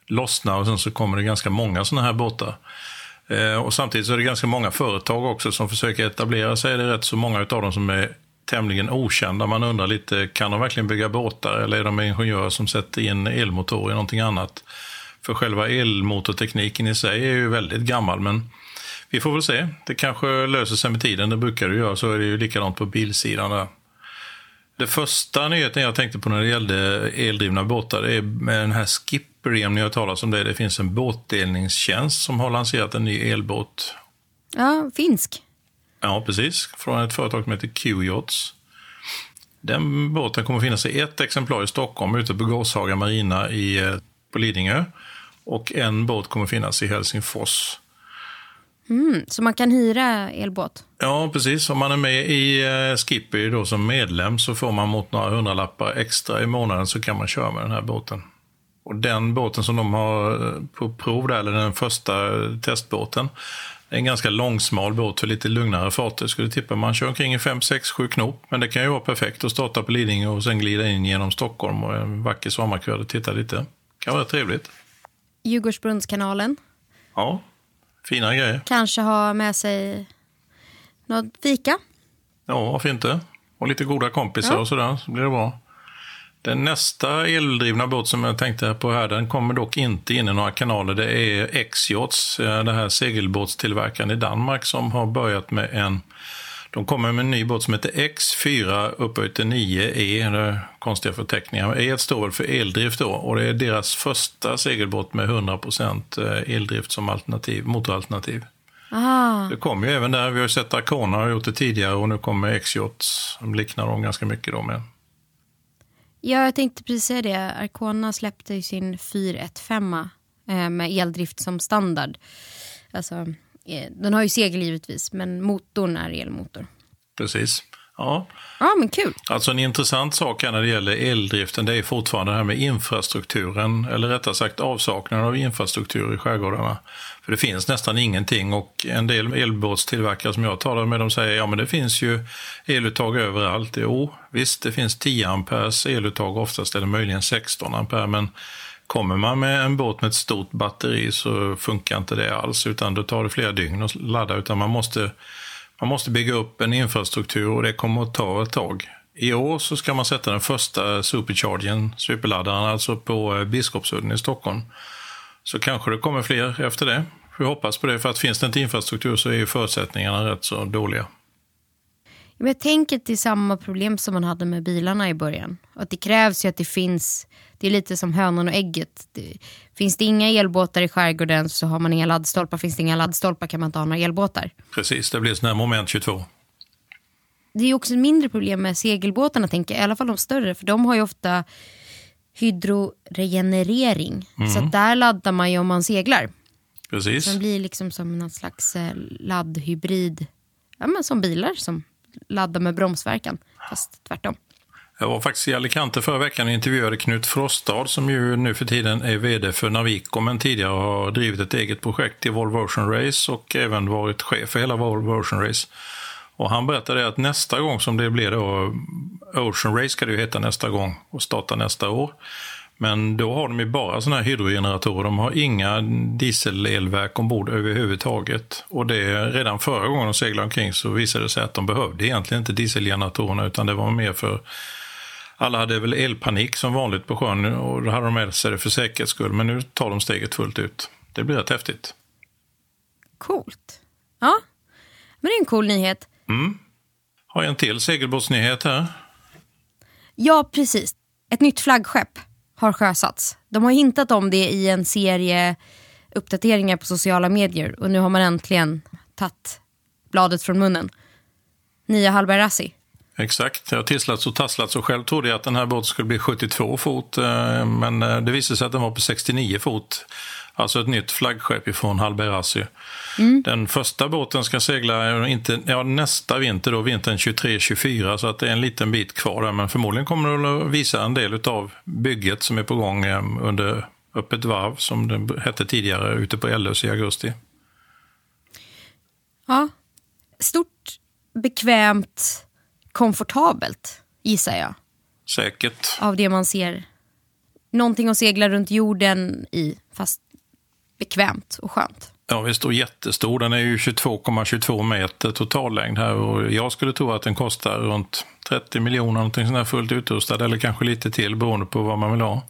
lossna och sen så kommer det ganska många sådana här båtar. Eh, och samtidigt så är det ganska många företag också som försöker etablera sig. Det är rätt så många av dem som är tämligen okända. Man undrar lite, kan de verkligen bygga båtar eller är de ingenjörer som sätter in elmotorer i någonting annat? För själva elmotortekniken i sig är ju väldigt gammal, men vi får väl se. Det kanske löser sig med tiden, det brukar det göra. Så är det ju likadant på bilsidan där. Det första nyheten jag tänkte på när det gällde eldrivna båtar är med den här Skipper, ni har talat om det. Det finns en båtdelningstjänst som har lanserat en ny elbåt. Ja, finsk. Ja, precis. Från ett företag som heter Q-Yachts. Den båten kommer att finnas i ett exemplar i Stockholm ute på Gåshaga Marina i, eh, på Lidingö. Och en båt kommer finnas i Helsingfors. Mm, så man kan hyra elbåt? Ja, precis. Om man är med i eh, Skippy då som medlem så får man mot några hundralappar extra i månaden så kan man köra med den här båten. Och den båten som de har eh, på prov där, eller den första testbåten, är en ganska långsmal båt för lite lugnare farter. Skulle tippa man kör omkring i 5, 6, 7 knop. Men det kan ju vara perfekt att starta på Lidingö och sen glida in genom Stockholm och en vacker sommarkväll och titta lite. Det kan vara trevligt. Djurgårdsbrunnskanalen. Ja, fina grejer. Kanske ha med sig något fika. Ja, varför inte? Och lite goda kompisar Ja. och sådär, så blir det bra. Den nästa eldrivna båt som jag tänkte på här, den kommer dock inte in i några kanaler. Det är X-Yachts, eh, det här segelbåtstillverkaren i Danmark som har börjat med en De kommer med en ny båt som heter X4 upphöjt till 9E, det är konstiga förteckningar. E står väl för eldrift då och det är deras första segelbåt med 100% eldrift som alternativ, motoralternativ. Aha. Det kommer ju även där, vi har sett Arcona har gjort det tidigare och nu kommer X-Yachts som liknar dem ganska mycket då med. Ja, jag tänkte precis säga det. Arcona släppte ju sin 415 eh, med eldrift som standard. Alltså, eh, den har ju segel givetvis, men motorn är elmotor. Precis. Ja. Ja, men kul. Alltså en intressant sak här när det gäller eldriften, det är fortfarande det här med infrastrukturen, eller rättare sagt avsaknaden av infrastruktur i skärgårdarna. För det finns nästan ingenting och en del elbåtstillverkare som jag talar med, de säger ja men det finns ju eluttag överallt. Jo, visst det finns 10 amperes eluttag oftast, eller möjligen 16 ampere, men Kommer man med en båt med ett stort batteri så funkar inte det alls, utan då tar det flera dygn att ladda, utan man måste man måste bygga upp en infrastruktur och det kommer att ta ett tag. I år så ska man sätta den första superchargen, superladdaren, alltså på eh, Biskopsudden i Stockholm. Så kanske det kommer fler efter det. Vi hoppas på det, för att finns det inte infrastruktur så är ju förutsättningarna rätt så dåliga. Jag tänker till samma problem som man hade med bilarna i början. Att det krävs ju att det finns, det är lite som hönan och ägget. Det, finns det inga elbåtar i skärgården så har man inga laddstolpar. Finns det inga laddstolpar kan man inte ha några elbåtar. Precis, det blir sån här moment 22. Det är också ett mindre problem med segelbåtarna, tänker jag. i alla fall de större. För de har ju ofta hydroregenerering. Mm. Så där laddar man ju om man seglar. Precis. Så den blir liksom som någon slags eh, laddhybrid. Ja, men som bilar som ladda med bromsverkan, fast tvärtom. Jag var faktiskt i Alicante förra veckan och intervjuade Knut Frostad som ju nu för tiden är vd för Navico men tidigare har drivit ett eget projekt i Volvo Ocean Race och även varit chef för hela Volvo Ocean Race. Och han berättade att nästa gång som det blir då, Ocean Race ska det ju heta nästa gång och starta nästa år. Men då har de ju bara sådana här hydrogeneratorer. De har inga dieselelverk ombord överhuvudtaget. Och det, redan förra gången de seglade omkring så visade det sig att de behövde egentligen inte dieselgeneratorerna utan det var mer för alla hade väl elpanik som vanligt på sjön och då hade de med sig det för säkerhets skull. Men nu tar de steget fullt ut. Det blir rätt häftigt. Coolt. Ja, men det är en cool nyhet. Mm. Har jag en till segelbåtsnyhet här? Ja, precis. Ett nytt flaggskepp har sjösatts. De har hintat om det i en serie uppdateringar på sociala medier och nu har man äntligen tagit bladet från munnen. Nya Hallberg Rassi. Exakt, det har tisslats och tasslats och själv trodde jag att den här båten skulle bli 72 fot eh, men eh, det visade sig att den var på 69 fot. Alltså ett nytt flaggskepp ifrån Hallberg Rassi. Mm. Den första båten ska segla inte, ja, nästa vinter, då, vintern 23-24, så att det är en liten bit kvar där. Men förmodligen kommer det att visa en del av bygget som är på gång eh, under Öppet varv, som det hette tidigare, ute på Ellös i augusti. Ja, stort, bekvämt, komfortabelt, gissar jag. Säkert. Av det man ser. Någonting att segla runt jorden i, fast bekvämt och skönt. Ja visst, och jättestor. Den är ju 22,22 meter totallängd här och jag skulle tro att den kostar runt 30 miljoner, någonting sånt här fullt utrustad eller kanske lite till beroende på vad man vill ha.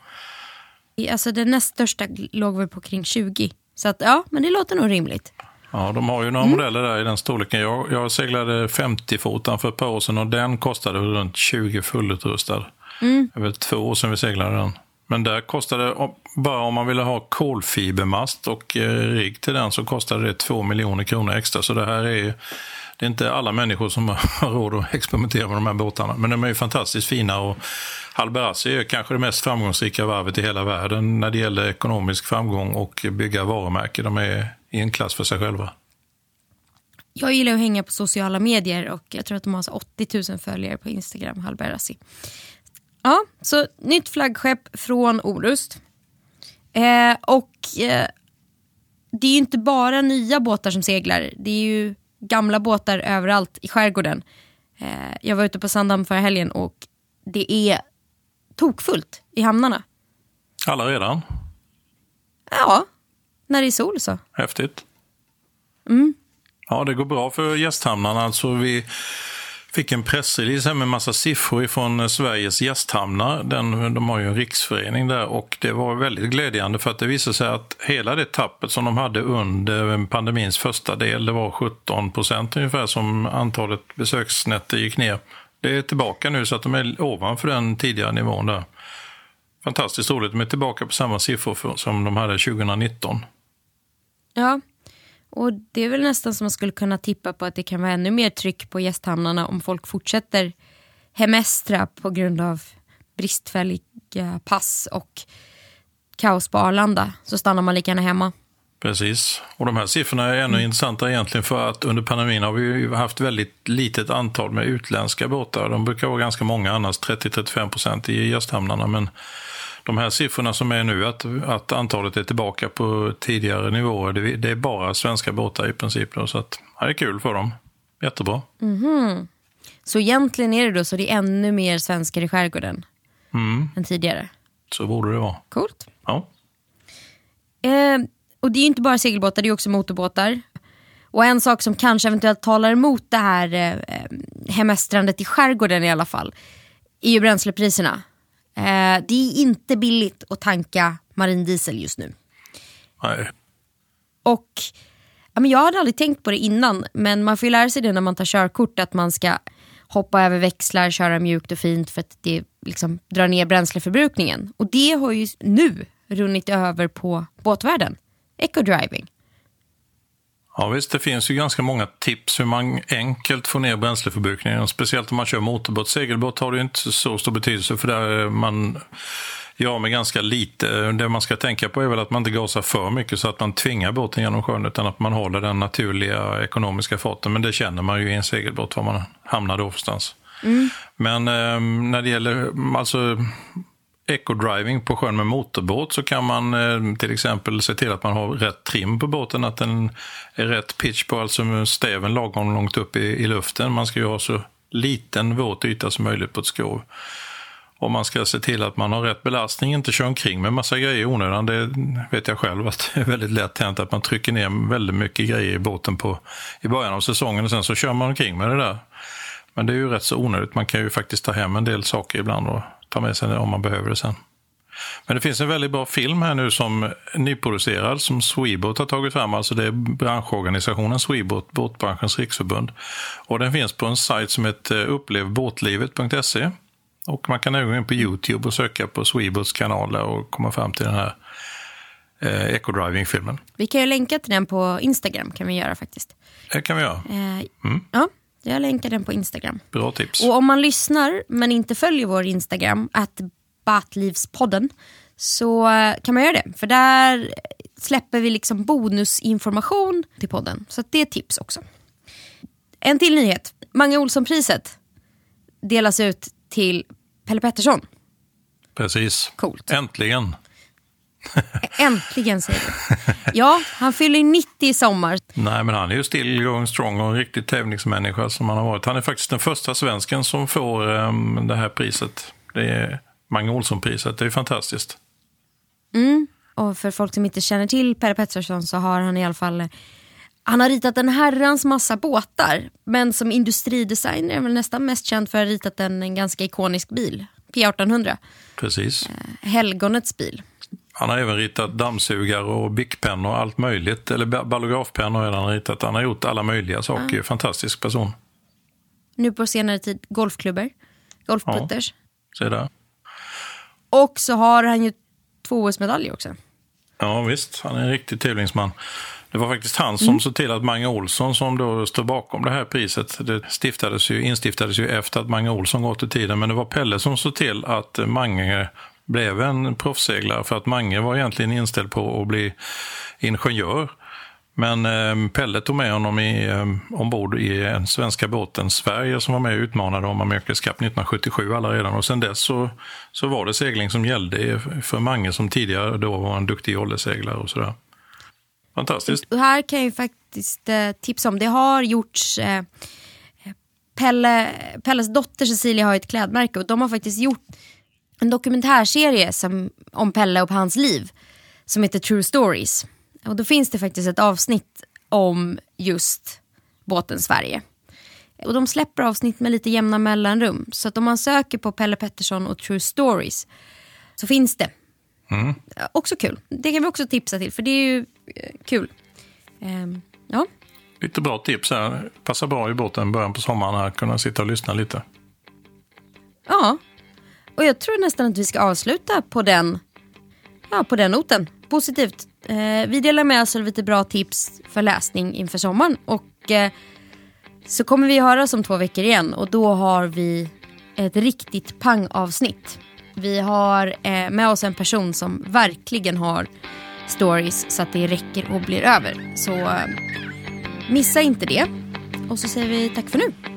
Alltså den näst största låg väl på kring 20. Så att ja, men det låter nog rimligt. Ja, de har ju några mm. modeller där i den storleken. Jag, jag seglade 50-fotan för ett par år sedan och den kostade runt 20 fullutrustad. Mm. Det väl två år sedan vi seglade den. Men där kostade bara om man ville ha kolfibermast och eh, rigg till den så kostade det 2 miljoner kronor extra. Så det här är, det är inte alla människor som [LAUGHS] har råd att experimentera med de här båtarna. Men de är ju fantastiskt fina och Halberassi är kanske det mest framgångsrika varvet i hela världen när det gäller ekonomisk framgång och bygga varumärken. De är i en klass för sig själva. Jag gillar att hänga på sociala medier och jag tror att de har 80 000 följare på Instagram, Halberassi. Ja, så nytt flaggskepp från Orust. Eh, och eh, det är ju inte bara nya båtar som seglar. Det är ju gamla båtar överallt i skärgården. Eh, jag var ute på Sandhamn förra helgen och det är tokfullt i hamnarna. Alla redan? Ja, när det är sol så. Häftigt. Mm. Ja, det går bra för gästhamnarna. Alltså vi fick en pressrelease med massa siffror från Sveriges gästhamnar. Den, de har ju en riksförening där och det var väldigt glädjande för att det visade sig att hela det tappet som de hade under pandemins första del, det var 17 procent ungefär som antalet besöksnätter gick ner. Det är tillbaka nu så att de är ovanför den tidigare nivån där. Fantastiskt roligt, de är tillbaka på samma siffror som de hade 2019. Ja, och det är väl nästan som man skulle kunna tippa på att det kan vara ännu mer tryck på gästhamnarna om folk fortsätter hemestra på grund av bristfälliga pass och kaos på Arlanda. Så stannar man lika gärna hemma. Precis. Och de här siffrorna är ännu mm. intressanta egentligen för att under pandemin har vi haft väldigt litet antal med utländska båtar. De brukar vara ganska många annars, 30-35 procent i gästhamnarna. Men de här siffrorna som är nu, att, att antalet är tillbaka på tidigare nivåer, det, det är bara svenska båtar i princip. Då, så att, ja, det är kul för dem. Jättebra. Mm. Så egentligen är det då så det är ännu mer svenskar i skärgården mm. än tidigare? Så borde det vara. Coolt. Ja. Eh, och det är inte bara segelbåtar, det är också motorbåtar. Och en sak som kanske eventuellt talar emot det här eh, hemestrandet i skärgården i alla fall, är ju bränslepriserna. Eh, det är inte billigt att tanka marindiesel just nu. Nej. Och ja, men jag hade aldrig tänkt på det innan, men man får ju lära sig det när man tar körkort, att man ska hoppa över växlar, köra mjukt och fint för att det liksom drar ner bränsleförbrukningen. Och det har ju nu runnit över på båtvärlden. Eco-driving. Ja visst, det finns ju ganska många tips hur man enkelt får ner bränsleförbrukningen. Speciellt om man kör motorbåt. Segelbåt har det inte så stor betydelse för där man gör med ganska lite. Det man ska tänka på är väl att man inte gasar för mycket så att man tvingar båten genom sjön utan att man håller den naturliga ekonomiska farten. Men det känner man ju i en segelbåt var man hamnar då någonstans. Mm. Men eh, när det gäller alltså ecodriving på sjön med motorbåt så kan man eh, till exempel se till att man har rätt trim på båten, att den är rätt pitch på, alltså stäven lagom långt upp i, i luften. Man ska ju ha så liten våt yta som möjligt på ett skrov. Och man ska se till att man har rätt belastning, inte köra omkring med massa grejer i onödan. Det vet jag själv att [LAUGHS] det är väldigt lätt hänt att man trycker ner väldigt mycket grejer i båten på, i början av säsongen och sen så kör man omkring med det där. Men det är ju rätt så onödigt. Man kan ju faktiskt ta hem en del saker ibland och ta med sig om man behöver det sen. Men det finns en väldigt bra film här nu som nyproducerad som Sweboat har tagit fram. Alltså det är branschorganisationen Sweboat, Båtbranschens riksförbund. Och den finns på en sajt som heter upplevbåtlivet.se. Och man kan även gå in på Youtube och söka på Sweboats kanaler och komma fram till den här eh, ecodriving-filmen. Vi kan ju länka till den på Instagram kan vi göra faktiskt. Det kan vi göra. Eh, mm. Ja, jag länkar den på Instagram. Bra tips. Och om man lyssnar men inte följer vår Instagram, att Batlivspodden, så kan man göra det. För där släpper vi liksom bonusinformation till podden. Så det är tips också. En till nyhet. Mange Olsson-priset delas ut till Pelle Pettersson. Precis. Coolt. Äntligen. Äntligen säger du. Ja, han fyller 90 i sommar. Nej, men han är ju still going strong och en riktig tävlingsmänniska som han har varit. Han är faktiskt den första svensken som får um, det här priset. Det är Mange Olsson-priset. Det är fantastiskt. Mm. Och för folk som inte känner till Per Pettersson så har han i alla fall han har ritat en herrans massa båtar, men som industridesigner är väl nästan mest känd för att ha ritat en, en ganska ikonisk bil, P1800. Precis. Eh, helgonets bil. Han har även ritat dammsugare och bickpennor och allt möjligt. Eller ballografpennor har han ritat. Han har gjort alla möjliga saker. Mm. Fantastisk person. Nu på senare tid golfklubbor, golfputters. Ja, se där. Och så har han ju två OS-medaljer också. Ja visst, han är en riktig tävlingsman. Det var faktiskt han som mm. såg till att Mange Olsson, som då står bakom det här priset, det stiftades ju, instiftades ju efter att Mange Olsson gått i tiden, men det var Pelle som såg till att Mange blev en proffsseglare för att Mange var egentligen inställd på att bli ingenjör. Men eh, Pelle tog med honom i, eh, ombord i den svenska båten Sverige som var med och utmanade om Amerikas Cup 1977 alla redan. Och sen dess så, så var det segling som gällde för Mange som tidigare då var en duktig oljeseglare och sådär. Fantastiskt. Och här kan jag ju faktiskt eh, tipsa om, det har gjorts eh, eh Pelle, Pelles dotter Cecilia har ett klädmärke och de har faktiskt gjort en dokumentärserie som, om Pelle och hans liv som heter True Stories. Och då finns det faktiskt ett avsnitt om just båten Sverige. Och de släpper avsnitt med lite jämna mellanrum. Så att om man söker på Pelle Pettersson och True Stories så finns det. Mm. Också kul. Det kan vi också tipsa till för det är ju eh, kul. Ehm, ja. Lite bra tips här. Passar bra i båten början på sommaren här. Kunna sitta och lyssna lite. ja. Och jag tror nästan att vi ska avsluta på den, ja, på den noten. Positivt. Eh, vi delar med oss av lite bra tips för läsning inför sommaren. Och eh, så kommer vi höras om två veckor igen och då har vi ett riktigt pangavsnitt. Vi har eh, med oss en person som verkligen har stories så att det räcker och blir över. Så eh, missa inte det. Och så säger vi tack för nu.